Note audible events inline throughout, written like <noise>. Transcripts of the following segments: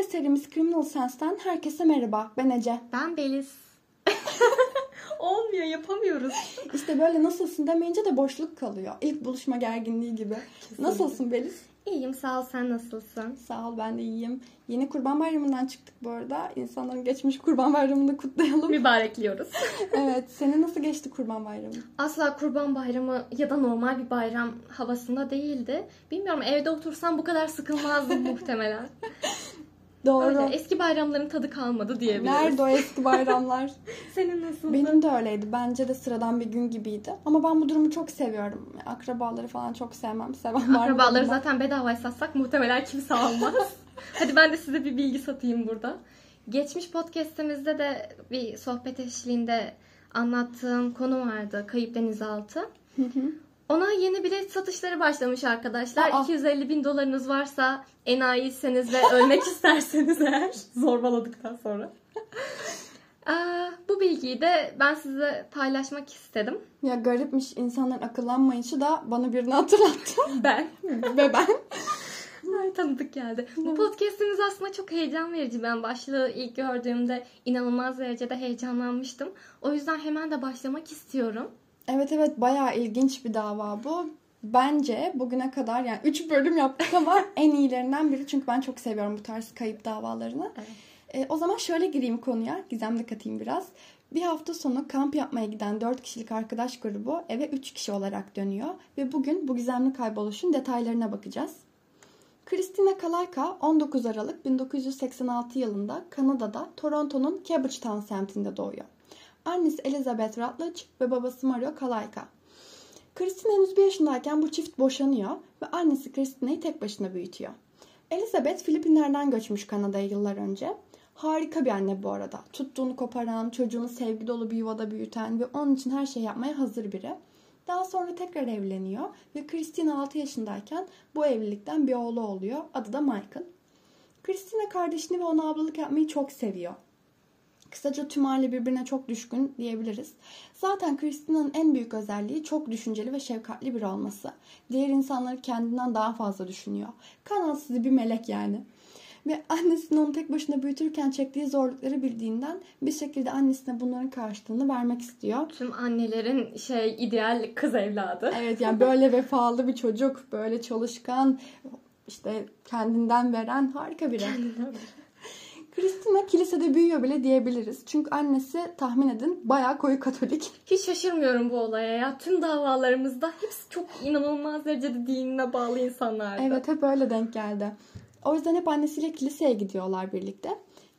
Podcast serimiz Criminal Sense'ten herkese merhaba. Ben Ece. Ben Beliz. <laughs> Olmuyor yapamıyoruz. İşte böyle nasılsın demeyince de boşluk kalıyor. İlk buluşma gerginliği gibi. Kesinlikle. Nasılsın Beliz? İyiyim sağ ol sen nasılsın? Sağ ol ben de iyiyim. Yeni Kurban Bayramı'ndan çıktık bu arada. İnsanların geçmiş Kurban Bayramı'nı kutlayalım. Mübarekliyoruz. <laughs> evet. Senin nasıl geçti Kurban Bayramı? Asla kurban bayramı ya da normal bir bayram havasında değildi. Bilmiyorum evde otursam bu kadar sıkılmazdım muhtemelen. <laughs> Doğru. Öyle eski bayramların tadı kalmadı diyebiliriz. Nerede o eski bayramlar? <laughs> Senin nasıldı? Benim de öyleydi. Bence de sıradan bir gün gibiydi. Ama ben bu durumu çok seviyorum. Akrabaları falan çok sevmem. Seven Akrabaları zaten bedavaya satsak muhtemelen kimse almaz. <laughs> Hadi ben de size bir bilgi satayım burada. Geçmiş podcastimizde de bir sohbet eşliğinde anlattığım konu vardı. Kayıp denizaltı. Hı hı. Ona yeni bilet satışları başlamış arkadaşlar. Aa. 250 bin dolarınız varsa enayiyseniz ve ölmek <laughs> isterseniz eğer zorbaladıktan sonra. Aa, bu bilgiyi de ben size paylaşmak istedim. Ya garipmiş insanların akıllanmayışı da bana birini hatırlattı. <laughs> Ben. Ve ben. Ay tanıdık geldi. Bu podcastimiz aslında çok heyecan verici. Ben başlığı ilk gördüğümde inanılmaz derecede heyecanlanmıştım. O yüzden hemen de başlamak istiyorum. Evet evet bayağı ilginç bir dava bu. Bence bugüne kadar yani 3 bölüm yaptık ama <laughs> en iyilerinden biri. Çünkü ben çok seviyorum bu tarz kayıp davalarını. Evet. E, o zaman şöyle gireyim konuya. Gizemli katayım biraz. Bir hafta sonu kamp yapmaya giden 4 kişilik arkadaş grubu eve 3 kişi olarak dönüyor. Ve bugün bu gizemli kayboluşun detaylarına bakacağız. Christina Kalayka 19 Aralık 1986 yılında Kanada'da Toronto'nun Cabbagetown semtinde doğuyor. Annesi Elizabeth Rutledge ve babası Mario Kalayka. Christina henüz bir yaşındayken bu çift boşanıyor ve annesi Christina'yı tek başına büyütüyor. Elizabeth Filipinler'den göçmüş Kanada'ya yıllar önce. Harika bir anne bu arada. Tuttuğunu koparan, çocuğunu sevgi dolu bir yuvada büyüten ve onun için her şey yapmaya hazır biri. Daha sonra tekrar evleniyor ve Christina 6 yaşındayken bu evlilikten bir oğlu oluyor. Adı da Michael. Christina kardeşini ve ona ablalık yapmayı çok seviyor. Kısaca tüm aile birbirine çok düşkün diyebiliriz. Zaten Christina'nın en büyük özelliği çok düşünceli ve şefkatli biri olması. Diğer insanları kendinden daha fazla düşünüyor. Kanatsız bir melek yani. Ve annesinin onu tek başına büyütürken çektiği zorlukları bildiğinden bir şekilde annesine bunların karşılığını vermek istiyor. Tüm annelerin şey ideal kız evladı. Evet yani böyle <laughs> vefalı bir çocuk, böyle çalışkan, işte kendinden veren harika biri. Christina kilisede büyüyor bile diyebiliriz. Çünkü annesi tahmin edin bayağı koyu katolik. <laughs> Hiç şaşırmıyorum bu olaya ya. Tüm davalarımızda hepsi çok inanılmaz derecede dinine bağlı insanlardı. Evet hep öyle denk geldi. O yüzden hep annesiyle kiliseye gidiyorlar birlikte.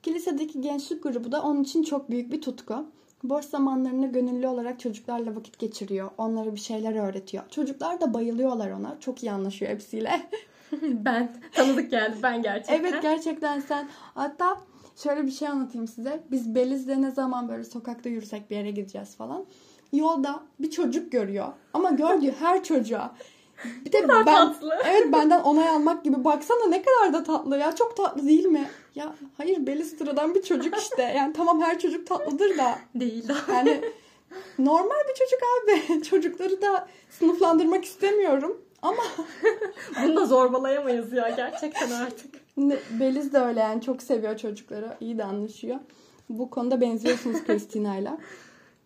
Kilisedeki gençlik grubu da onun için çok büyük bir tutku. Boş zamanlarını gönüllü olarak çocuklarla vakit geçiriyor. Onlara bir şeyler öğretiyor. Çocuklar da bayılıyorlar ona. Çok iyi anlaşıyor hepsiyle. <laughs> ben tanıdık geldi ben gerçekten. evet gerçekten sen. Hatta şöyle bir şey anlatayım size. Biz Beliz'le ne zaman böyle sokakta yürüsek bir yere gideceğiz falan. Yolda bir çocuk görüyor. Ama gördüğü her çocuğa. Bir de ben, tatlı. <laughs> evet benden onay almak gibi. Baksana ne kadar da tatlı ya. Çok tatlı değil mi? Ya hayır sıradan bir çocuk işte. <laughs> Yani tamam her çocuk tatlıdır da. Değil. <laughs> Yani normal bir çocuk abi. Çocukları da sınıflandırmak istemiyorum. Ama Bunu da zorbalayamayız ya gerçekten artık. Beliz de öyle yani çok seviyor çocukları. İyi de anlaşıyor. Bu konuda benziyorsunuz <laughs> Christina'yla.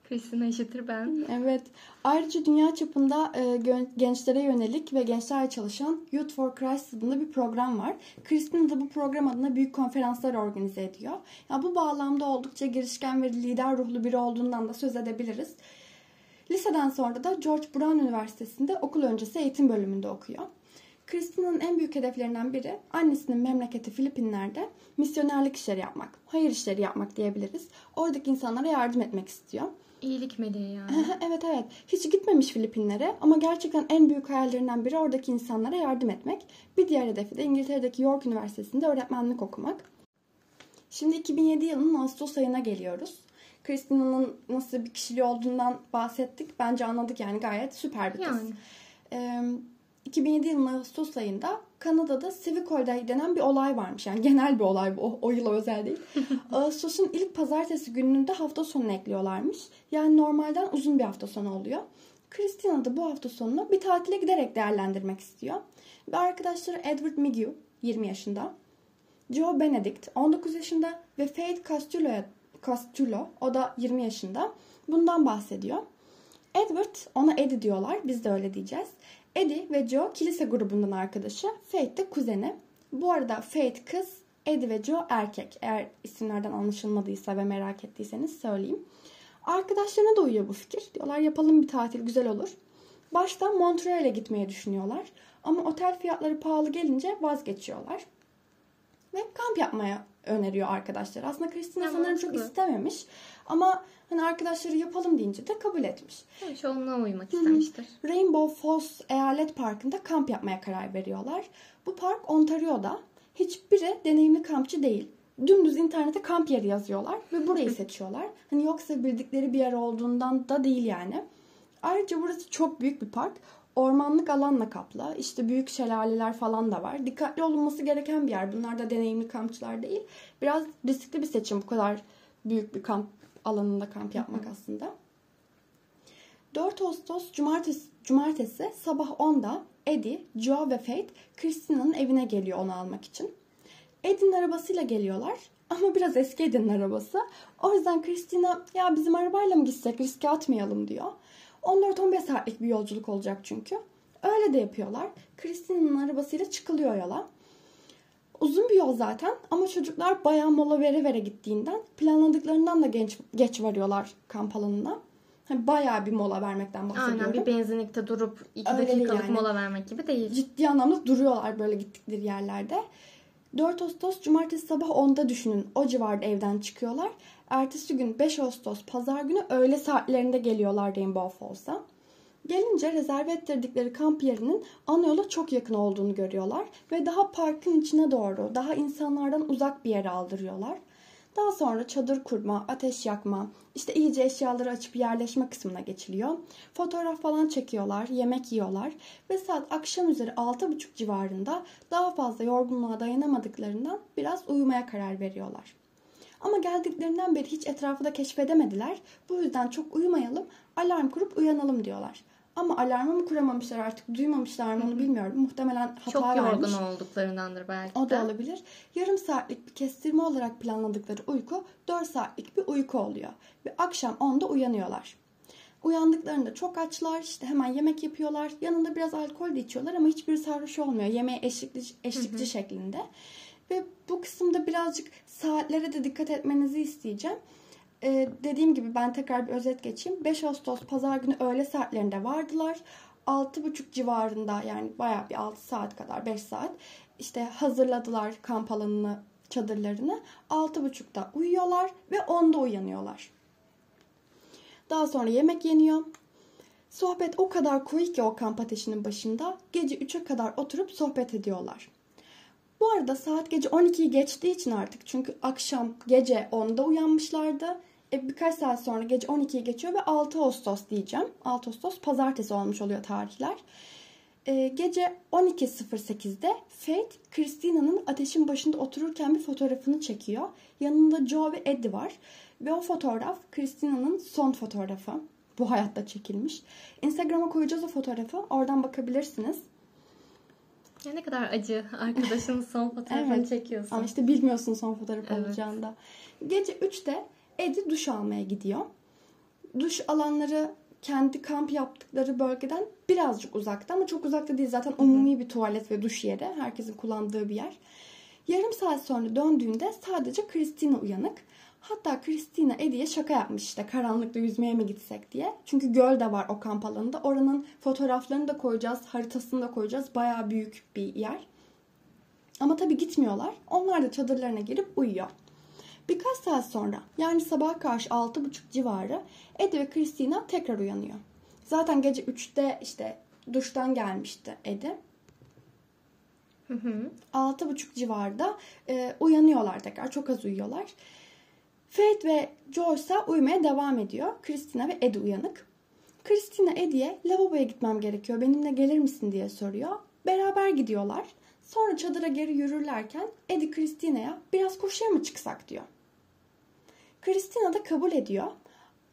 Christina eşittir ben. Evet. Ayrıca dünya çapında e, gençlere yönelik ve gençlerle çalışan Youth for Christ adında bir program var. Christina da bu program adına büyük konferanslar organize ediyor. Ya bu bağlamda oldukça girişken ve lider ruhlu biri olduğundan da söz edebiliriz. Liseden sonra da George Brown Üniversitesi'nde okul öncesi eğitim bölümünde okuyor. Christina'nın en büyük hedeflerinden biri annesinin memleketi Filipinler'de misyonerlik işleri yapmak, hayır işleri yapmak diyebiliriz. Oradaki insanlara yardım etmek istiyor. İyilik meleği yani. evet evet. Hiç gitmemiş Filipinlere ama gerçekten en büyük hayallerinden biri oradaki insanlara yardım etmek. Bir diğer hedefi de İngiltere'deki York Üniversitesi'nde öğretmenlik okumak. Şimdi 2007 yılının Ağustos ayına geliyoruz. Christina'nın nasıl bir kişiliği olduğundan bahsettik. Bence anladık yani gayet süper bir kız. Yani. Ee, 2007 yılının Ağustos ayında Kanada'da Civic Holiday denen bir olay varmış. Yani genel bir olay bu. O, o yıla özel değil. <laughs> Ağustos'un ilk pazartesi gününde hafta sonunu ekliyorlarmış. Yani normalden uzun bir hafta sonu oluyor. Christina da bu hafta sonunu bir tatile giderek değerlendirmek istiyor. Ve arkadaşları Edward Migu 20 yaşında. Joe Benedict 19 yaşında ve Faith Costello, Costello o da 20 yaşında. Bundan bahsediyor. Edward ona Eddie diyorlar. Biz de öyle diyeceğiz. Eddie ve Joe kilise grubundan arkadaşı. Faith de kuzeni. Bu arada Faith kız, Eddie ve Joe erkek. Eğer isimlerden anlaşılmadıysa ve merak ettiyseniz söyleyeyim. Arkadaşlarına da uyuyor bu fikir. Diyorlar yapalım bir tatil güzel olur. Başta Montreal'e gitmeyi düşünüyorlar. Ama otel fiyatları pahalı gelince vazgeçiyorlar. Ve kamp yapmaya öneriyor arkadaşlar. Aslında Christina sanırım çok istememiş. Ama hani arkadaşları yapalım deyince de kabul etmiş. Evet, çoğunluğa uymak istemiştir. Rainbow Falls Eyalet Parkı'nda kamp yapmaya karar veriyorlar. Bu park Ontario'da. Hiçbiri deneyimli kampçı değil. Dümdüz internete kamp yeri yazıyorlar ve burayı seçiyorlar. Hani yoksa bildikleri bir yer olduğundan da değil yani. Ayrıca burası çok büyük bir park. Ormanlık alanla kaplı. İşte büyük şelaleler falan da var. Dikkatli olunması gereken bir yer. Bunlar da deneyimli kampçılar değil. Biraz riskli bir seçim bu kadar büyük bir kamp alanında kamp yapmak aslında. 4 Ağustos cumartesi, cumartesi sabah 10'da Eddie, Joe ve Faith Christina'nın evine geliyor onu almak için. Eddie'nin arabasıyla geliyorlar <laughs> ama biraz eski Eddie'nin arabası. O yüzden Christina ya bizim arabayla mı gitsek riske atmayalım diyor. 14-15 saatlik bir yolculuk olacak çünkü. Öyle de yapıyorlar. Christina'nın arabasıyla çıkılıyor yola. Uzun bir yol zaten ama çocuklar bayağı mola vere vere gittiğinden planladıklarından da genç, geç varıyorlar kamp alanına. Hani bayağı bir mola vermekten bahsediyorum. Aynen bir benzinlikte durup 2 dakikalık yani. mola vermek gibi değil. Ciddi anlamda duruyorlar böyle gittikleri yerlerde. 4 Ağustos cumartesi sabah 10'da düşünün. O civarda evden çıkıyorlar. Ertesi gün 5 Ağustos pazar günü öğle saatlerinde geliyorlar Rainbow Falls'a. Gelince rezerve ettirdikleri kamp yerinin ana yola çok yakın olduğunu görüyorlar ve daha parkın içine doğru, daha insanlardan uzak bir yere aldırıyorlar. Daha sonra çadır kurma, ateş yakma, işte iyice eşyaları açıp yerleşme kısmına geçiliyor. Fotoğraf falan çekiyorlar, yemek yiyorlar ve saat akşam üzeri 6.30 civarında daha fazla yorgunluğa dayanamadıklarından biraz uyumaya karar veriyorlar. Ama geldiklerinden beri hiç etrafı da keşfedemediler. Bu yüzden çok uyumayalım, alarm kurup uyanalım diyorlar. Ama alarmı mı kuramamışlar artık duymamışlar mı onu bilmiyorum. Muhtemelen hata Çok vermiş. yorgun olduklarındandır belki O da olabilir. Yarım saatlik bir kestirme olarak planladıkları uyku 4 saatlik bir uyku oluyor. Ve akşam 10'da uyanıyorlar. Uyandıklarında çok açlar, işte hemen yemek yapıyorlar. Yanında biraz alkol de içiyorlar ama hiçbir sarhoş olmuyor. Yemeğe eşlikli, eşlikçi hı hı. şeklinde. Ve bu kısımda birazcık saatlere de dikkat etmenizi isteyeceğim. Ee, dediğim gibi ben tekrar bir özet geçeyim. 5 Ağustos pazar günü öğle saatlerinde vardılar. 6.30 civarında yani bayağı bir 6 saat kadar 5 saat işte hazırladılar kamp alanını çadırlarını. 6.30'da uyuyorlar ve 10'da uyanıyorlar. Daha sonra yemek yeniyor. Sohbet o kadar koyu ki o kamp ateşinin başında gece 3'e kadar oturup sohbet ediyorlar. Bu arada saat gece 12'yi geçtiği için artık çünkü akşam gece 10'da uyanmışlardı. E, birkaç saat sonra gece 12'yi geçiyor ve 6 Ağustos diyeceğim. 6 Ağustos pazartesi olmuş oluyor tarihler. E, gece 12.08'de Faith, Christina'nın ateşin başında otururken bir fotoğrafını çekiyor. Yanında Joe ve Eddie var. Ve o fotoğraf Christina'nın son fotoğrafı. Bu hayatta çekilmiş. Instagram'a koyacağız o fotoğrafı. Oradan bakabilirsiniz. Ya ne kadar acı arkadaşının <laughs> son fotoğrafını evet. çekiyorsun. Ama işte bilmiyorsun son fotoğraf evet. olacağında. Gece 3'te Eddie duş almaya gidiyor. Duş alanları kendi kamp yaptıkları bölgeden birazcık uzakta ama çok uzakta değil zaten umumi bir tuvalet ve duş yeri. Herkesin kullandığı bir yer. Yarım saat sonra döndüğünde sadece Christina uyanık. Hatta Christina Eddie'ye şaka yapmış işte karanlıkta yüzmeye mi gitsek diye. Çünkü göl de var o kamp alanında. Oranın fotoğraflarını da koyacağız, haritasını da koyacağız. Bayağı büyük bir yer. Ama tabii gitmiyorlar. Onlar da çadırlarına girip uyuyor. Birkaç saat sonra yani sabah karşı 6.30 civarı Eddie ve Christina tekrar uyanıyor. Zaten gece 3'te işte duştan gelmişti Eddie. Hı hı. 6.30 civarında e, uyanıyorlar tekrar. Çok az uyuyorlar. Faith ve ise uyumaya devam ediyor. Christina ve Eddie uyanık. Christina Eddie'ye lavaboya gitmem gerekiyor benimle gelir misin diye soruyor. Beraber gidiyorlar. Sonra çadıra geri yürürlerken Eddie Christina'ya biraz koşuya mı çıksak diyor. Christina da kabul ediyor.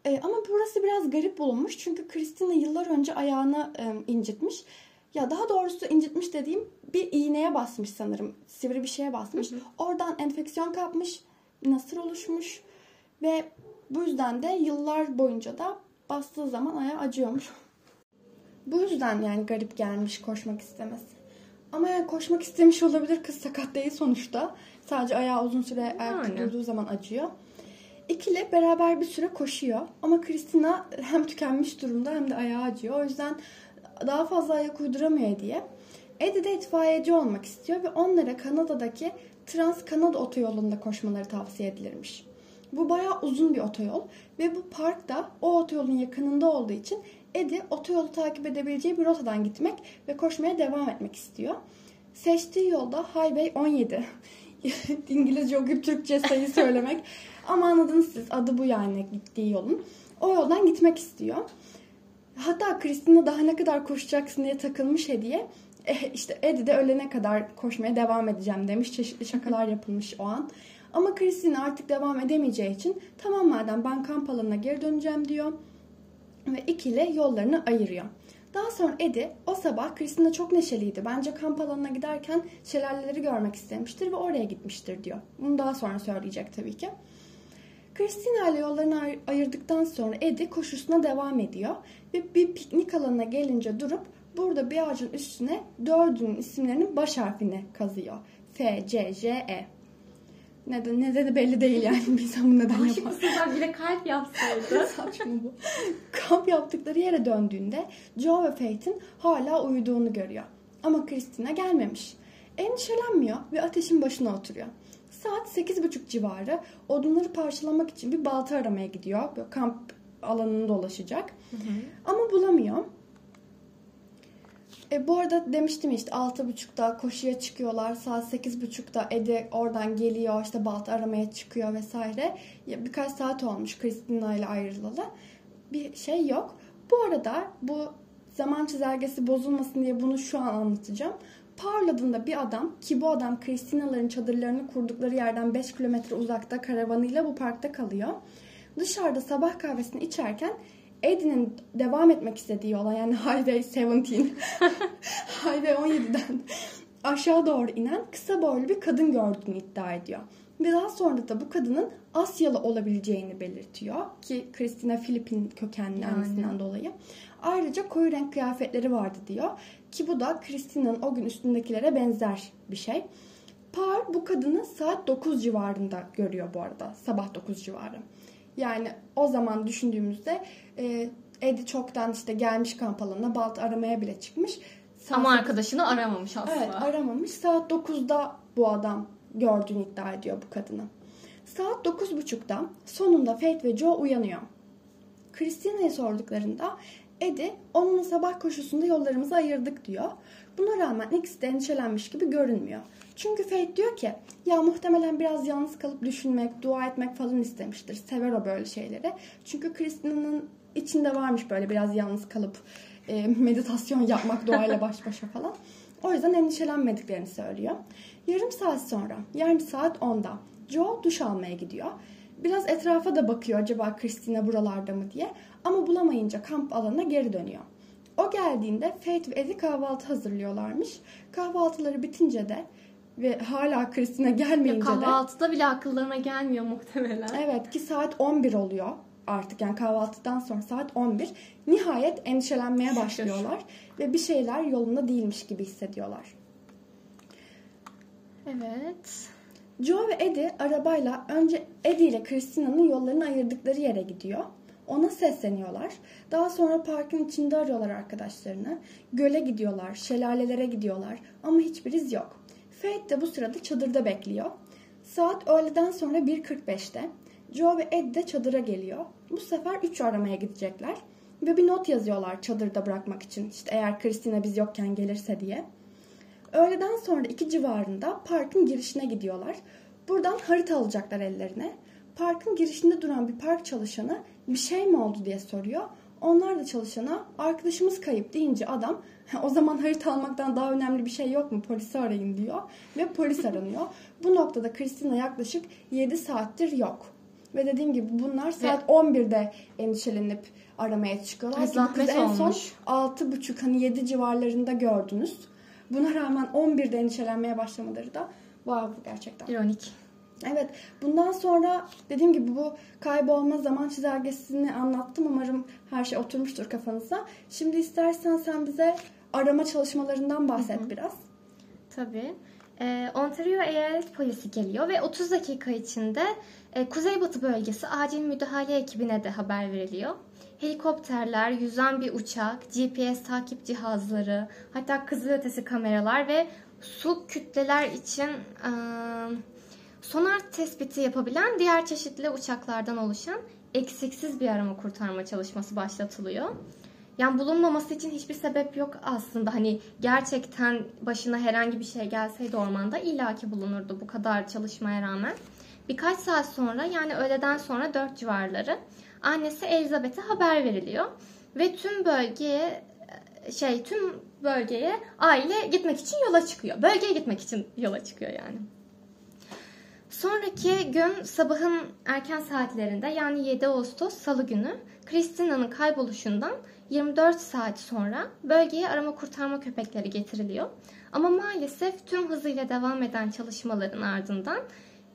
Ee, ama burası biraz garip bulunmuş. Çünkü Christina yıllar önce ayağını e, incitmiş. Ya daha doğrusu incitmiş dediğim bir iğneye basmış sanırım. Sivri bir şeye basmış. Hı hı. Oradan enfeksiyon kapmış. Nasır oluşmuş. Ve bu yüzden de yıllar boyunca da bastığı zaman ayağı acıyormuş. <laughs> bu yüzden yani garip gelmiş koşmak istemesi. Ama yani koşmak istemiş olabilir. Kız sakat değil sonuçta. Sadece ayağı uzun süre ayakta durduğu zaman acıyor. İkili beraber bir süre koşuyor. Ama Christina hem tükenmiş durumda hem de ayağı acıyor. O yüzden daha fazla ayak uyduramıyor diye. Eddie de itfaiyeci olmak istiyor ve onlara Kanada'daki Trans Kanada otoyolunda koşmaları tavsiye edilirmiş. Bu bayağı uzun bir otoyol ve bu park da o otoyolun yakınında olduğu için Eddie otoyolu takip edebileceği bir rotadan gitmek ve koşmaya devam etmek istiyor. Seçtiği yolda Highway 17. <laughs> İngilizce okuyup Türkçe sayı söylemek. <laughs> Ama anladınız siz adı bu yani gittiği yolun. O yoldan gitmek istiyor. Hatta Kristina daha ne kadar koşacaksın diye takılmış hediye. E, işte Eddie de ölene kadar koşmaya devam edeceğim demiş. Çeşitli şakalar yapılmış o an. Ama Kristina artık devam edemeyeceği için tamam madem ben kamp alanına geri döneceğim diyor. Ve ikili yollarını ayırıyor. Daha sonra Eddie o sabah Kristina çok neşeliydi. Bence kamp alanına giderken şelaleleri görmek istemiştir ve oraya gitmiştir diyor. Bunu daha sonra söyleyecek tabii ki. Christina ile yollarını ayırdıktan sonra Eddie koşusuna devam ediyor. Ve bir piknik alanına gelince durup burada bir ağacın üstüne dördünün isimlerinin baş harfini kazıyor. F, C, J, E. Neden, ne dedi belli değil yani. <laughs> Bir insan bunu neden yapar? Aşık bile kalp yapsaydı. <laughs> Saçma bu. Kamp yaptıkları yere döndüğünde Joe ve Fate'in hala uyuduğunu görüyor. Ama Christina gelmemiş. Endişelenmiyor ve ateşin başına oturuyor. Saat 8.30 civarı odunları parçalamak için bir balta aramaya gidiyor. Böyle kamp alanını dolaşacak. Hı hı. Ama bulamıyor. E, bu arada demiştim işte 6.30'da koşuya çıkıyorlar. Saat 8.30'da Ede oradan geliyor işte balta aramaya çıkıyor vesaire. Birkaç saat olmuş Kristina ile ayrılalı. Bir şey yok. Bu arada bu zaman çizelgesi bozulmasın diye bunu şu an anlatacağım. Parladığında bir adam ki bu adam Kristina'ların çadırlarını kurdukları yerden 5 kilometre uzakta karavanıyla bu parkta kalıyor. Dışarıda sabah kahvesini içerken Eddie'nin devam etmek istediği yola yani Highway 17 <laughs> Highway 17'den aşağı doğru inen kısa boylu bir kadın gördüğünü iddia ediyor. Ve daha sonra da bu kadının Asyalı olabileceğini belirtiyor. Ki Christina Filipin kökenli annesinden dolayı. Ayrıca koyu renk kıyafetleri vardı diyor. Ki bu da Christina'nın o gün üstündekilere benzer bir şey. Par bu kadını saat 9 civarında görüyor bu arada. Sabah 9 civarı. Yani o zaman düşündüğümüzde e, Eddie çoktan işte gelmiş kamp alanına balt aramaya bile çıkmış. Saat Ama arkadaşını aramamış aslında. Evet aramamış. Saat 9'da bu adam gördüğünü iddia ediyor bu kadını. Saat 9.30'da sonunda Fate ve Joe uyanıyor. Christina'ya sorduklarında Eddie onunla sabah koşusunda yollarımızı ayırdık diyor. Buna rağmen ikisi de endişelenmiş gibi görünmüyor. Çünkü Fate diyor ki ya muhtemelen biraz yalnız kalıp düşünmek, dua etmek falan istemiştir. Sever o böyle şeyleri. Çünkü Kristina'nın içinde varmış böyle biraz yalnız kalıp e, <laughs> meditasyon yapmak doğayla baş başa falan. O yüzden endişelenmediklerini söylüyor. Yarım saat sonra yani saat 10'da Joe duş almaya gidiyor. Biraz etrafa da bakıyor acaba Christina buralarda mı diye. Ama bulamayınca kamp alanına geri dönüyor. O geldiğinde Faith ve Eddie kahvaltı hazırlıyorlarmış. Kahvaltıları bitince de ve hala Christina gelmeyince ya kahvaltıda de... bile akıllarına gelmiyor muhtemelen. Evet ki saat 11 oluyor artık yani kahvaltıdan sonra saat 11. Nihayet endişelenmeye başlıyorlar ve bir şeyler yolunda değilmiş gibi hissediyorlar. Evet. Joe ve Eddie arabayla önce Eddie ile Christina'nın yollarını ayırdıkları yere gidiyor. Ona sesleniyorlar. Daha sonra parkın içinde arıyorlar arkadaşlarını. Göle gidiyorlar, şelalelere gidiyorlar ama hiçbir iz yok. Faith de bu sırada çadırda bekliyor. Saat öğleden sonra 1.45'te Joe ve Ed de çadıra geliyor. Bu sefer 3 aramaya gidecekler. Ve bir not yazıyorlar çadırda bırakmak için. İşte eğer Christina biz yokken gelirse diye. Öğleden sonra iki civarında parkın girişine gidiyorlar. Buradan harita alacaklar ellerine. Parkın girişinde duran bir park çalışanı bir şey mi oldu diye soruyor. Onlar da çalışana arkadaşımız kayıp deyince adam o zaman harita almaktan daha önemli bir şey yok mu polisi arayın diyor ve polis <laughs> aranıyor. Bu noktada Christina yaklaşık 7 saattir yok. Ve dediğim gibi bunlar saat Ve... 11'de endişelenip aramaya çıkıyorlar. Zahmet en son 6.30 hani 7 civarlarında gördünüz. Buna rağmen 11'de endişelenmeye başlamaları da wow gerçekten. İronik. Evet. Bundan sonra dediğim gibi bu kaybolma zaman çizelgesini anlattım. Umarım her şey oturmuştur kafanıza. Şimdi istersen sen bize arama çalışmalarından bahset Hı-hı. biraz. Tabii. Ee, Ontario Eyalet Polisi geliyor ve 30 dakika içinde e, Kuzeybatı bölgesi acil müdahale ekibine de haber veriliyor. Helikopterler, yüzen bir uçak, GPS takip cihazları, hatta kızılötesi kameralar ve su kütleler için e, sonar tespiti yapabilen diğer çeşitli uçaklardan oluşan eksiksiz bir arama kurtarma çalışması başlatılıyor. Yani bulunmaması için hiçbir sebep yok aslında. Hani gerçekten başına herhangi bir şey gelseydi ormanda illaki bulunurdu bu kadar çalışmaya rağmen. Birkaç saat sonra yani öğleden sonra 4 civarları annesi Elizabeth'e haber veriliyor. Ve tüm bölgeye şey tüm bölgeye aile gitmek için yola çıkıyor. Bölgeye gitmek için yola çıkıyor yani. Sonraki gün sabahın erken saatlerinde yani 7 Ağustos Salı günü Christina'nın kayboluşundan 24 saat sonra bölgeye arama kurtarma köpekleri getiriliyor. Ama maalesef tüm hızıyla devam eden çalışmaların ardından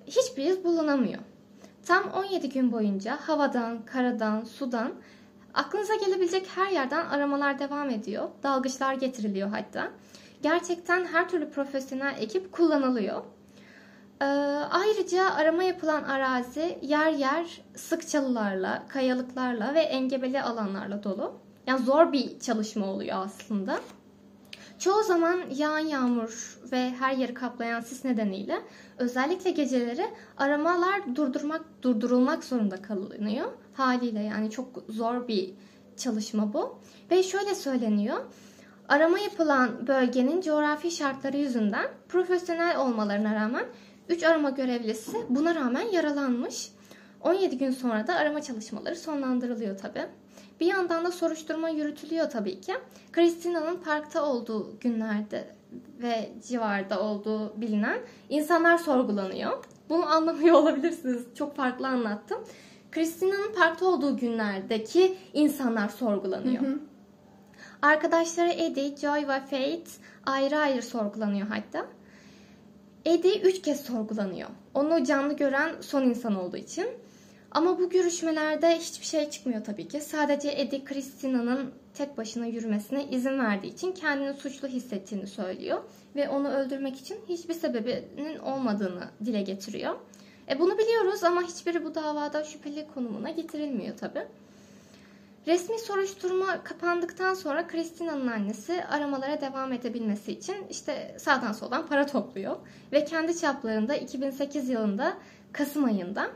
hiçbir iz bulunamıyor. Tam 17 gün boyunca havadan, karadan, sudan aklınıza gelebilecek her yerden aramalar devam ediyor. Dalgıçlar getiriliyor hatta. Gerçekten her türlü profesyonel ekip kullanılıyor. Ee, ayrıca arama yapılan arazi yer yer sık çalılarla, kayalıklarla ve engebeli alanlarla dolu. Yani zor bir çalışma oluyor aslında. Çoğu zaman yağan yağmur ve her yeri kaplayan sis nedeniyle özellikle geceleri aramalar durdurmak durdurulmak zorunda kalınıyor. Haliyle yani çok zor bir çalışma bu. Ve şöyle söyleniyor. Arama yapılan bölgenin coğrafi şartları yüzünden profesyonel olmalarına rağmen 3 arama görevlisi buna rağmen yaralanmış. 17 gün sonra da arama çalışmaları sonlandırılıyor tabi. Bir yandan da soruşturma yürütülüyor tabii ki. Christina'nın parkta olduğu günlerde ve civarda olduğu bilinen insanlar sorgulanıyor. Bunu anlamıyor <laughs> olabilirsiniz. Çok farklı anlattım. Christina'nın parkta olduğu günlerdeki insanlar sorgulanıyor. Hı hı. Arkadaşları Eddie, Joy ve Faith ayrı ayrı sorgulanıyor hatta. Eddie üç kez sorgulanıyor. Onu canlı gören son insan olduğu için. Ama bu görüşmelerde hiçbir şey çıkmıyor tabii ki. Sadece Eddie Christina'nın tek başına yürümesine izin verdiği için kendini suçlu hissettiğini söylüyor. Ve onu öldürmek için hiçbir sebebinin olmadığını dile getiriyor. E bunu biliyoruz ama hiçbiri bu davada şüpheli konumuna getirilmiyor tabii. Resmi soruşturma kapandıktan sonra Christina'nın annesi aramalara devam edebilmesi için işte sağdan soldan para topluyor. Ve kendi çaplarında 2008 yılında Kasım ayında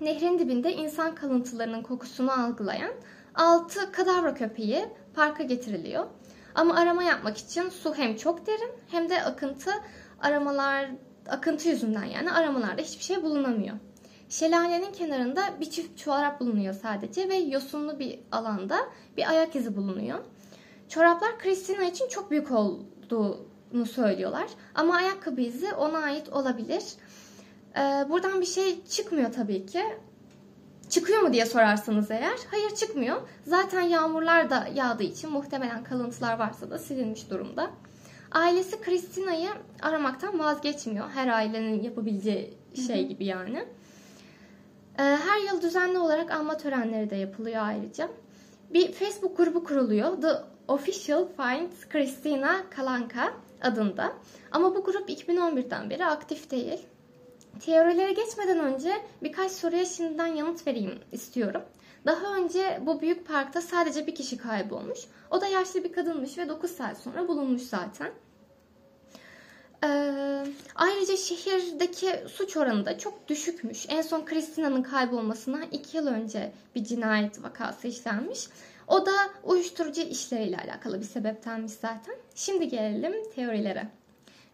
nehrin dibinde insan kalıntılarının kokusunu algılayan 6 kadavra köpeği parka getiriliyor. Ama arama yapmak için su hem çok derin hem de akıntı aramalar akıntı yüzünden yani aramalarda hiçbir şey bulunamıyor. Şelalenin kenarında bir çift çorap bulunuyor sadece ve yosunlu bir alanda bir ayak izi bulunuyor. Çoraplar Christina için çok büyük olduğunu söylüyorlar. Ama ayakkabı izi ona ait olabilir. Ee, buradan bir şey çıkmıyor tabii ki. Çıkıyor mu diye sorarsanız eğer. Hayır çıkmıyor. Zaten yağmurlar da yağdığı için muhtemelen kalıntılar varsa da silinmiş durumda. Ailesi Christina'yı aramaktan vazgeçmiyor. Her ailenin yapabileceği şey gibi yani. Ee, her yıl düzenli olarak anma törenleri de yapılıyor ayrıca. Bir Facebook grubu kuruluyor. The Official Finds Christina Kalanka adında. Ama bu grup 2011'den beri aktif değil. Teorilere geçmeden önce birkaç soruya şimdiden yanıt vereyim istiyorum. Daha önce bu büyük parkta sadece bir kişi kaybolmuş. O da yaşlı bir kadınmış ve 9 saat sonra bulunmuş zaten. Ee, ayrıca şehirdeki suç oranı da çok düşükmüş. En son Christina'nın kaybolmasına 2 yıl önce bir cinayet vakası işlenmiş. O da uyuşturucu işleriyle alakalı bir sebeptenmiş zaten. Şimdi gelelim teorilere.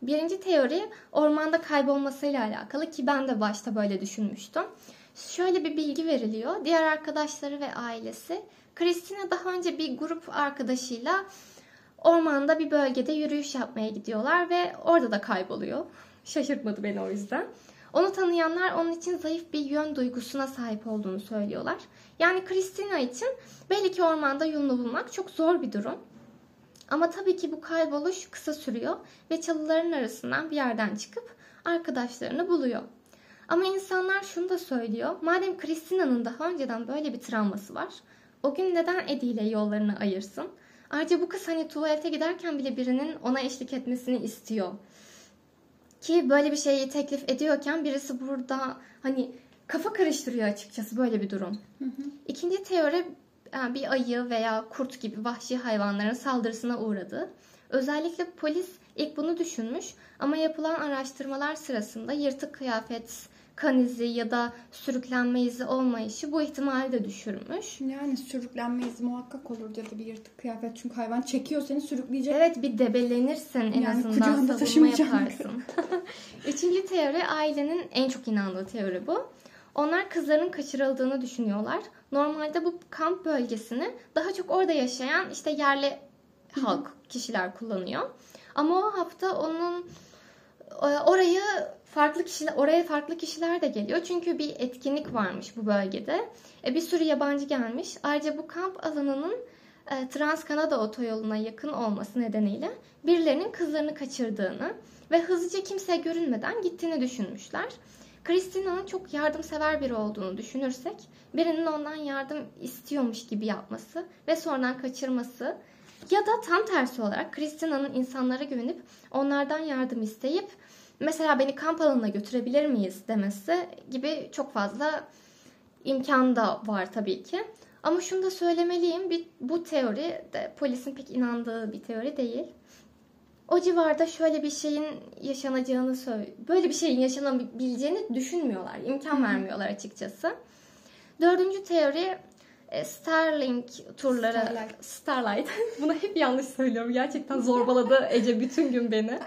Birinci teori ormanda kaybolmasıyla alakalı ki ben de başta böyle düşünmüştüm. Şöyle bir bilgi veriliyor. Diğer arkadaşları ve ailesi Christina daha önce bir grup arkadaşıyla ormanda bir bölgede yürüyüş yapmaya gidiyorlar ve orada da kayboluyor. Şaşırtmadı beni o yüzden. Onu tanıyanlar onun için zayıf bir yön duygusuna sahip olduğunu söylüyorlar. Yani Christina için belli ki ormanda yolunu bulmak çok zor bir durum. Ama tabii ki bu kayboluş kısa sürüyor ve çalıların arasından bir yerden çıkıp arkadaşlarını buluyor. Ama insanlar şunu da söylüyor. Madem Christina'nın daha önceden böyle bir travması var. O gün neden Eddie ile yollarını ayırsın? Ayrıca bu kız hani tuvalete giderken bile birinin ona eşlik etmesini istiyor. Ki böyle bir şeyi teklif ediyorken birisi burada hani kafa karıştırıyor açıkçası böyle bir durum. Hı hı. İkinci teori e, bir ayı veya kurt gibi vahşi hayvanların saldırısına uğradı. Özellikle polis ilk bunu düşünmüş ama yapılan araştırmalar sırasında yırtık kıyafet, kan izi ya da sürüklenme izi olmayışı bu ihtimali de düşürmüş. Yani sürüklenme izi muhakkak olur ya da bir yırtık kıyafet çünkü hayvan çekiyor seni sürükleyecek. Evet bir debelenirsin en yani azından savunma yaparsın. <laughs> Üçüncü teori ailenin en çok inandığı teori bu. Onlar kızların kaçırıldığını düşünüyorlar. Normalde bu kamp bölgesini daha çok orada yaşayan işte yerli halk kişiler kullanıyor. Ama o hafta onun e, orayı farklı kişiler oraya farklı kişiler de geliyor. Çünkü bir etkinlik varmış bu bölgede. E, bir sürü yabancı gelmiş. Ayrıca bu kamp alanının e, Trans Kanada otoyoluna yakın olması nedeniyle birilerinin kızlarını kaçırdığını ve hızlıca kimseye görünmeden gittiğini düşünmüşler. Christina'nın çok yardımsever biri olduğunu düşünürsek birinin ondan yardım istiyormuş gibi yapması ve sonradan kaçırması ya da tam tersi olarak Christina'nın insanlara güvenip onlardan yardım isteyip mesela beni kamp alanına götürebilir miyiz demesi gibi çok fazla imkan da var tabii ki. Ama şunu da söylemeliyim. Bir, bu teori de polisin pek inandığı bir teori değil. O civarda şöyle bir şeyin yaşanacağını böyle bir şeyin yaşanabileceğini düşünmüyorlar. İmkan vermiyorlar açıkçası. Dördüncü teori e, Starlink turları Starlight. Starlight. <laughs> Bunu hep yanlış söylüyorum. Gerçekten <laughs> zorbaladı Ece bütün gün beni.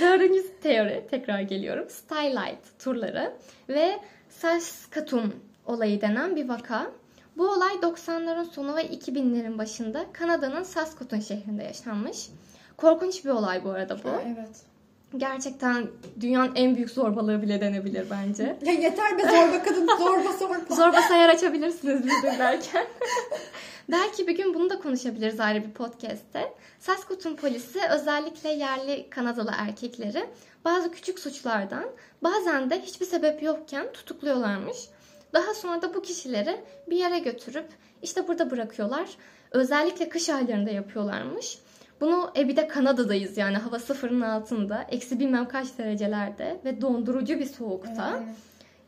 Dördüncü teori tekrar geliyorum. Starlight turları ve Saskatoon olayı denen bir vaka. Bu olay 90'ların sonu ve 2000'lerin başında Kanada'nın Saskatoon şehrinde yaşanmış. Korkunç bir olay bu arada bu. evet. Gerçekten dünyanın en büyük zorbalığı bile denebilir bence. <laughs> Ya yeter be zorba kadın zorba zorba. zorba sayar açabilirsiniz biz derken. <laughs> Belki bir gün bunu da konuşabiliriz ayrı bir podcast'te. Saskatoon polisi özellikle yerli Kanadalı erkekleri bazı küçük suçlardan bazen de hiçbir sebep yokken tutukluyorlarmış. Daha sonra da bu kişileri bir yere götürüp işte burada bırakıyorlar. Özellikle kış aylarında yapıyorlarmış. Bunu e bir de Kanada'dayız yani hava sıfırın altında. Eksi bilmem kaç derecelerde ve dondurucu bir soğukta. Evet.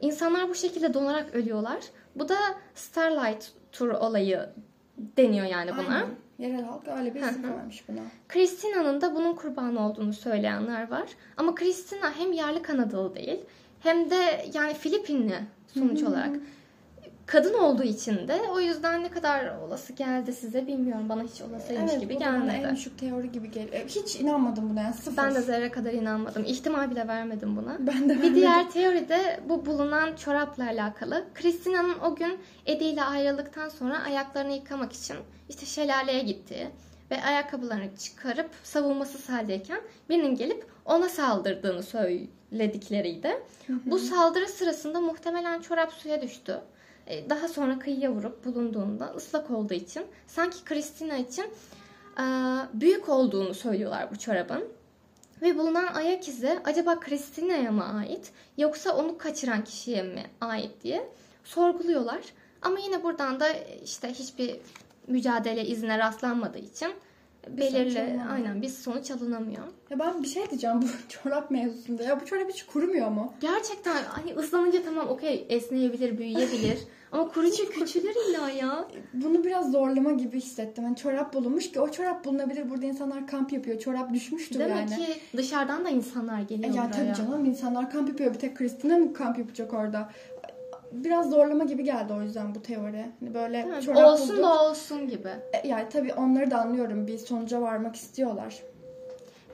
İnsanlar bu şekilde donarak ölüyorlar. Bu da Starlight Tour olayı deniyor yani buna. Aynen. Yerel halk öyle bir isim koymuş buna. Christina'nın da bunun kurbanı olduğunu söyleyenler var. Ama Christina hem yerli Kanadalı değil hem de yani Filipinli sonuç olarak kadın olduğu için de o yüzden ne kadar olası geldi size bilmiyorum. Bana hiç olasıymış evet, gibi gelmedi. Evet en düşük teori gibi geliyor. Hiç inanmadım buna yani sıfır. Ben de zerre kadar inanmadım. İhtimal bile vermedim buna. <laughs> Ben de vermedim. Bir diğer teori de bu bulunan çorapla alakalı. Christina'nın o gün Eddie ile ayrıldıktan sonra ayaklarını yıkamak için işte şelaleye gittiği ve ayakkabılarını çıkarıp savunmasız haldeyken birinin gelip ona saldırdığını söyledikleriydi. Hı hı. Bu saldırı sırasında muhtemelen çorap suya düştü. E, daha sonra kıyıya vurup bulunduğunda ıslak olduğu için sanki Christina için e, büyük olduğunu söylüyorlar bu çorabın. Ve bulunan ayak izi acaba Christina'ya mı ait yoksa onu kaçıran kişiye mi ait diye sorguluyorlar. Ama yine buradan da işte hiçbir mücadele izine rastlanmadığı için belirli aynen bir sonuç alınamıyor. Ya ben bir şey diyeceğim bu <laughs> çorap mevzusunda. Ya bu çorap hiç kurumuyor mu? Gerçekten hani ıslanınca tamam okey esneyebilir, büyüyebilir. <laughs> Ama kurucu küçülür illa ya. Bunu biraz zorlama gibi hissettim. Yani çorap bulunmuş ki o çorap bulunabilir. Burada insanlar kamp yapıyor. Çorap düşmüştür Demek yani. Demek ki dışarıdan da insanlar geliyor e ya buraya. Tabii canım insanlar kamp yapıyor. Bir tek Kristina mı kamp yapacak orada? Biraz zorlama gibi geldi o yüzden bu teori. Hani böyle Değil çorap Olsun bulduk. da olsun gibi. E, yani tabii onları da anlıyorum. Bir sonuca varmak istiyorlar.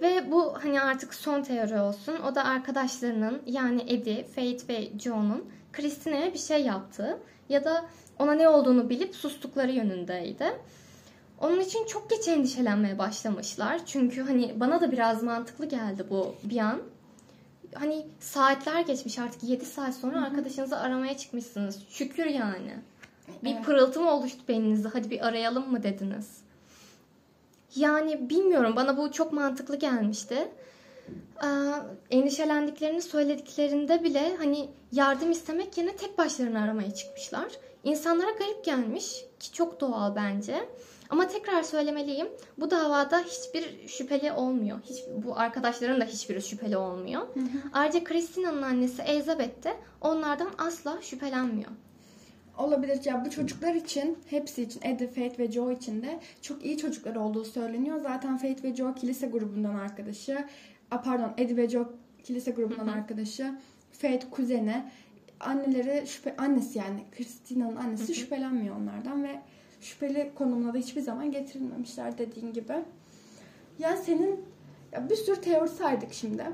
Ve bu hani artık son teori olsun. O da arkadaşlarının yani Eddie, Faith ve John'un Christina'ya bir şey yaptığı ya da ona ne olduğunu bilip sustukları yönündeydi. Onun için çok geç endişelenmeye başlamışlar. Çünkü hani bana da biraz mantıklı geldi bu bir an. Hani saatler geçmiş artık 7 saat sonra arkadaşınızı aramaya çıkmışsınız. Şükür yani. Bir Evet. pırıltı mı oluştu beyninizde? Hadi bir arayalım mı dediniz? Yani bilmiyorum bana bu çok mantıklı gelmişti. Ee, endişelendiklerini söylediklerinde bile hani yardım istemek yerine tek başlarına aramaya çıkmışlar. İnsanlara garip gelmiş ki çok doğal bence. Ama tekrar söylemeliyim. Bu davada hiçbir şüpheli olmuyor. Hiç, bu arkadaşların da hiçbiri şüpheli olmuyor. Ayrıca Christina'nın annesi Elizabeth de onlardan asla şüphelenmiyor. Olabilir. Ya bu çocuklar için, hepsi için, Eddie, Faith ve Joe için de çok iyi çocuklar olduğu söyleniyor. Zaten Faith ve Joe kilise grubundan arkadaşı. A, pardon, Eddie ve Joe kilise grubundan arkadaşı. Faith kuzeni. Anneleri şüphe, annesi yani Christina'nın annesi şüphelenmiyor onlardan ve şüpheli konumuna da hiçbir zaman getirilmemişler dediğin gibi. Ya senin ya bir sürü teori saydık şimdi.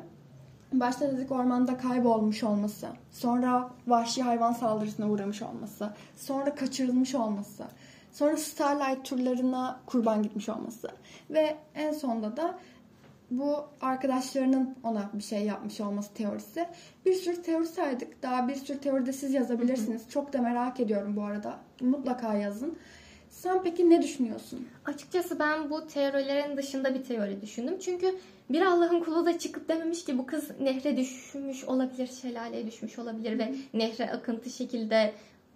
Başta dedik ormanda kaybolmuş olması, sonra vahşi hayvan saldırısına uğramış olması, sonra kaçırılmış olması, sonra Starlight turlarına kurban gitmiş olması ve en sonda da bu arkadaşlarının ona bir şey yapmış olması teorisi. Bir sürü teori saydık. Daha bir sürü teori de siz yazabilirsiniz. Çok da merak ediyorum bu arada. Mutlaka yazın. Sen peki ne düşünüyorsun? Açıkçası ben bu teorilerin dışında bir teori düşündüm. Çünkü bir Allah'ın kulu da çıkıp dememiş ki bu kız nehre düşmüş olabilir, şelaleye düşmüş olabilir ve nehre akıntı şekilde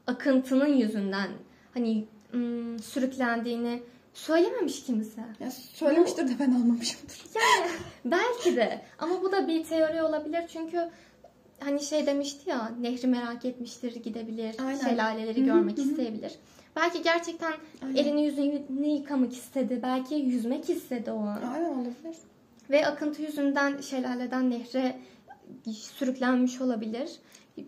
akıntının yüzünden hani ım, sürüklendiğini söylememiş kimse. Ya söylemiştir de ben almamışımdır. <laughs> Yani belki de ama bu da bir teori olabilir çünkü hani şey demişti ya nehri merak etmiştir gidebilir Aynen. şelaleleri görmek isteyebilir. Belki gerçekten Aynen. elini yüzünü yıkamak istedi. Belki yüzmek istedi o an. Aynen olabilir. Ve akıntı yüzünden şelaleden nehre sürüklenmiş olabilir.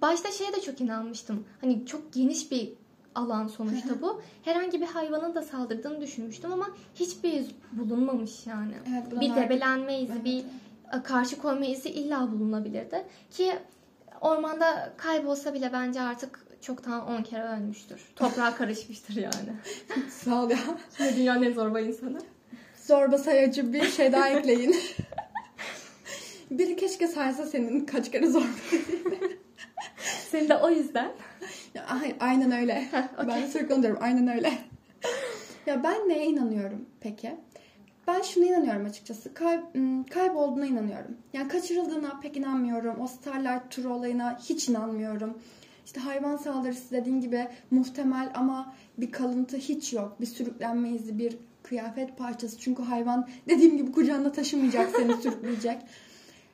Başta şeye de çok inanmıştım. Hani çok geniş bir alan sonuçta bu. Herhangi bir hayvanın da saldırdığını düşünmüştüm ama hiçbir iz bulunmamış yani. Evet, bir debelenme izi, Evet. bir karşı koyma izi illa bulunabilirdi. Ki ormanda kaybolsa bile bence artık çoktan 10 kere ölmüştür. Toprağa karışmıştır yani. <laughs> Sağ ol ya. Ve dünyanın en zorba insanı. Zorba sayacı bir şey daha ekleyin. <laughs> Biri keşke saysa senin kaç kere zorba. Seni de o yüzden Ya, ay- aynen öyle. okey. Ben de sürekli onu diyorum. Aynen öyle. ya ben neye inanıyorum peki? Ben şuna inanıyorum açıkçası. Kay, kaybolduğuna inanıyorum. Yani kaçırıldığına pek inanmıyorum. O Starlight Tour olayına hiç inanmıyorum. İşte hayvan saldırısı dediğin gibi muhtemel ama bir kalıntı hiç yok. Bir sürüklenme izi, bir kıyafet parçası. Çünkü hayvan dediğim gibi kucağında taşımayacak seni <laughs> sürükleyecek.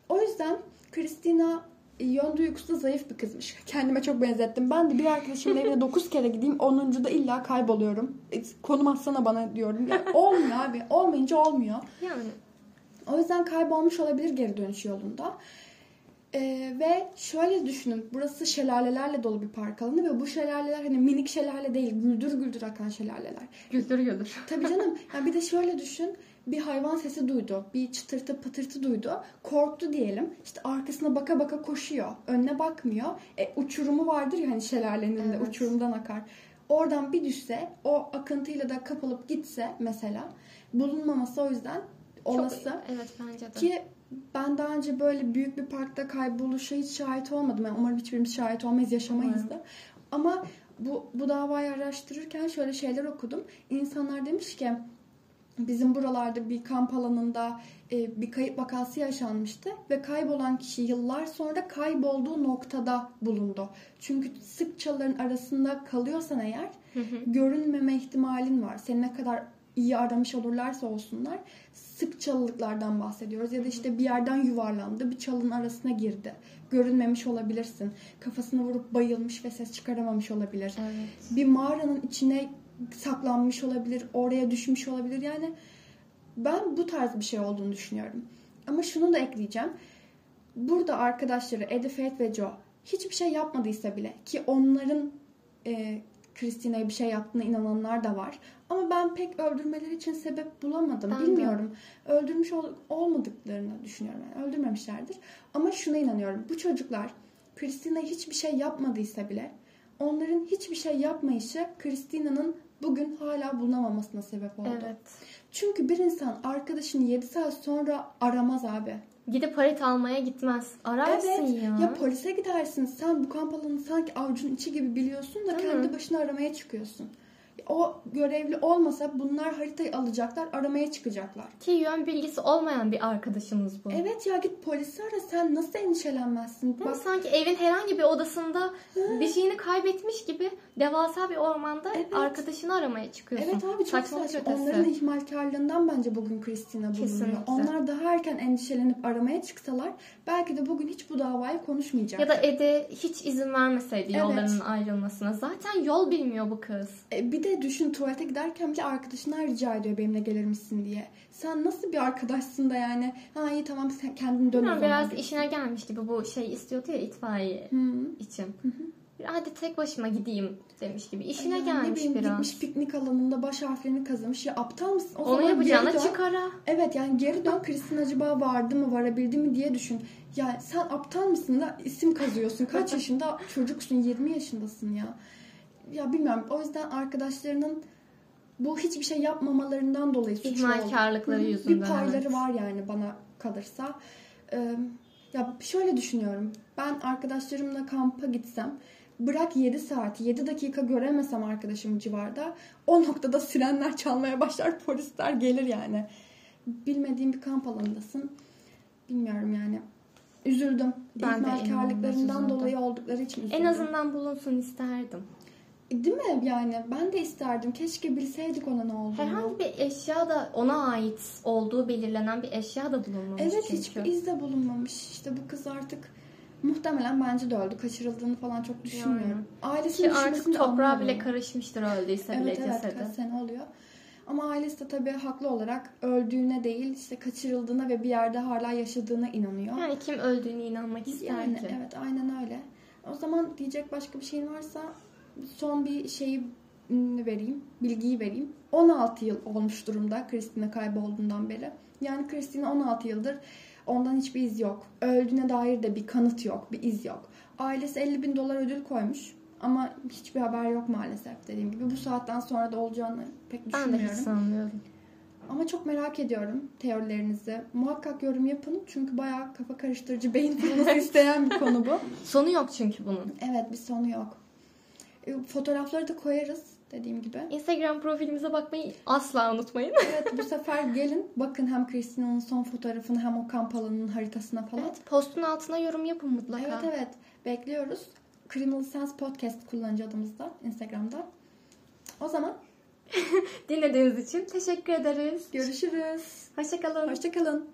O yüzden Christina e, yön duygusu zayıf bir kızmış. Kendime çok benzettim. Ben de bir arkadaşımın evine 9 kere gideyim. 10. da illa kayboluyorum. Konum atsana bana diyorum. Ya, <laughs> olmuyor abi. Olmayınca olmuyor. yani O yüzden kaybolmuş olabilir geri dönüş yolunda. Ee, ve şöyle düşünün. Burası şelalelerle dolu bir park alanı ve bu şelaleler hani minik şelale değil. Güldür güldür akan şelaleler. güldür güldür. Tabii canım. <laughs> Ya bir de şöyle düşün. Bir hayvan sesi duydu. Bir çıtırtı patırtı duydu. Korktu diyelim. İşte arkasına baka baka koşuyor. Önüne bakmıyor. E, uçurumu vardır ya hani şelalenin de Evet. uçurumdan akar. Oradan bir düşse o akıntıyla da kapılıp gitse mesela bulunmaması o yüzden olası. Çok, evet bence de. Ki ben daha önce böyle büyük bir parkta kayboluşa hiç şahit olmadım. Yani umarım hiçbirimiz şahit olmayız, yaşamayız da. Ama bu, bu davayı araştırırken şöyle şeyler okudum. İnsanlar demiş ki bizim buralarda bir kamp alanında e, bir kayıp vakası yaşanmıştı ve kaybolan kişi yıllar sonra kaybolduğu noktada bulundu. Çünkü sık çalıların arasında kalıyorsan eğer görünmeme ihtimalin var. Seni ne kadar iyi aramış olurlarsa olsunlar sık çalılıklardan bahsediyoruz. Ya da işte bir yerden yuvarlandı, bir çalının arasına girdi. Görünmemiş olabilirsin. Kafasına vurup bayılmış ve ses çıkaramamış olabilir. Evet. Bir mağaranın içine saklanmış olabilir, oraya düşmüş olabilir. Yani ben bu tarz bir şey olduğunu düşünüyorum. Ama şunu da ekleyeceğim. Burada arkadaşları Eddie, Faith ve Joe hiçbir şey yapmadıysa bile ki onların e, Christina'ya bir şey yaptığına inananlar da var. Ama ben pek öldürmeleri için sebep bulamadım. Ben de. Bilmiyorum. Öldürmüş ol- olmadıklarını düşünüyorum. Yani öldürmemişlerdir. Ama şuna inanıyorum. Bu çocuklar Christina'ya hiçbir şey yapmadıysa bile onların hiçbir şey yapmayışı Christina'nın bugün hala bulunamamasına sebep oldu. Evet. Çünkü bir insan arkadaşını 7 saat sonra aramaz abi. Gidip harita almaya gitmez. Ararsın Evet. ya. Ya polise gidersin. Sen bu kamp alanını sanki avucun içi gibi biliyorsun da Değil kendi başına aramaya çıkıyorsun. O görevli olmasa bunlar haritayı alacaklar, aramaya çıkacaklar. Ki yön bilgisi olmayan bir arkadaşımız bu. Evet ya git polisi ara sen nasıl endişelenmezsin? Değil mi? Bak Sanki evin herhangi bir odasında bir şeyini kaybetmiş gibi devasa bir ormanda Evet. arkadaşını aramaya çıkıyorsun. Evet abi çok Saçmalık saçma. ötesi. Onların ihmalkarlığından bence bugün Christina bulunuyor. Kesinlikle. Onlar daha erken endişelenip aramaya çıksalar belki de bugün hiç bu davayı konuşmayacak. Ya da Ede hiç izin vermeseydi Evet. yollarının ayrılmasına. Zaten yol bilmiyor bu kız. E, bir de düşün tuvalete giderken bile arkadaşından rica ediyor benimle gelir misin diye. Sen nasıl bir arkadaşsın da yani ha iyi tamam sen kendin dön Bilmiyorum, biraz diyorsun. işine gelmiş gibi bu şey istiyordu ya itfaiye Hı. için. Bir Hadi tek başıma gideyim demiş gibi. İşine Yani gelmiş bileyim, biraz. Gitmiş piknik alanında baş harflerini kazımış. Ya aptal mısın? O Onu zaman yapacağına dön. çık ara. Evet yani geri dön Kristin acaba vardı mı varabildi mi diye düşün. Ya sen aptal mısın da isim kazıyorsun. Kaç <laughs> yaşında çocuksun 20 yaşındasın ya. Ya bilmiyorum o yüzden arkadaşlarının bu hiçbir şey yapmamalarından dolayı suçlu İhmalkarlıkları yüzünden, Bir payları evet. var yani bana kalırsa. Ee, ya şöyle düşünüyorum. Ben arkadaşlarımla kampa gitsem bırak 7 saat 7 dakika göremesem arkadaşım civarda o noktada sirenler çalmaya başlar polisler gelir yani. Bilmediğim bir kamp alanındasın. Bilmiyorum yani. Üzüldüm. Ben İhmalkarlıklarından dolayı oldukları için üzüldüm. En azından bulunsun isterdim. Değil mi yani? Ben de isterdim. Keşke bilseydik ona ne olduğunu. Herhangi bir eşya da ona ait olduğu belirlenen bir eşya da bulunmamış Evet çünkü. hiçbir iz de bulunmamış. İşte bu kız artık muhtemelen bence de öldü. Kaçırıldığını falan çok düşünmüyorum. Ailesinin Ki artık toprağa anlıyorum. bile karışmıştır öldüyse bile Evet evet cesedi. kaç sene oluyor. Ama ailesi de tabii haklı olarak öldüğüne değil işte kaçırıldığına ve bir yerde hala yaşadığına inanıyor. Yani kim öldüğüne inanmak ister Yani ki? evet aynen öyle. O zaman diyecek başka bir şeyin varsa son bir şeyi ım, vereyim, bilgiyi vereyim. 16 yıl olmuş durumda Christina kaybolduğundan beri. Yani Christina 16 yıldır ondan hiçbir iz yok. Öldüğüne dair de bir kanıt yok, bir iz yok. Ailesi 50 bin dolar ödül koymuş. Ama hiçbir haber yok maalesef dediğim gibi. Bu saatten sonra da olacağını pek Ben de hiç düşünmüyorum. sanmıyorum. Ama çok merak ediyorum teorilerinizi. Muhakkak yorum yapın. Çünkü bayağı kafa karıştırıcı, beyin <laughs> fırlaması isteyen bir konu bu. Sonu yok çünkü bunun. Evet bir sonu yok. E, Fotoğrafları da koyarız dediğim gibi. Instagram profilimize bakmayı asla unutmayın. Evet bu <laughs> sefer gelin bakın hem Christina'nın son fotoğrafını hem o kamp alanının haritasına falan. Evet Evet, postun altına yorum yapın mutlaka. evet, bekliyoruz. Criminal Sense Podcast kullanıcı adımızda Instagram'da. O zaman <laughs> Dinlediğiniz için teşekkür ederiz. görüşürüz. Hoşçakalın. Hoşçakalın.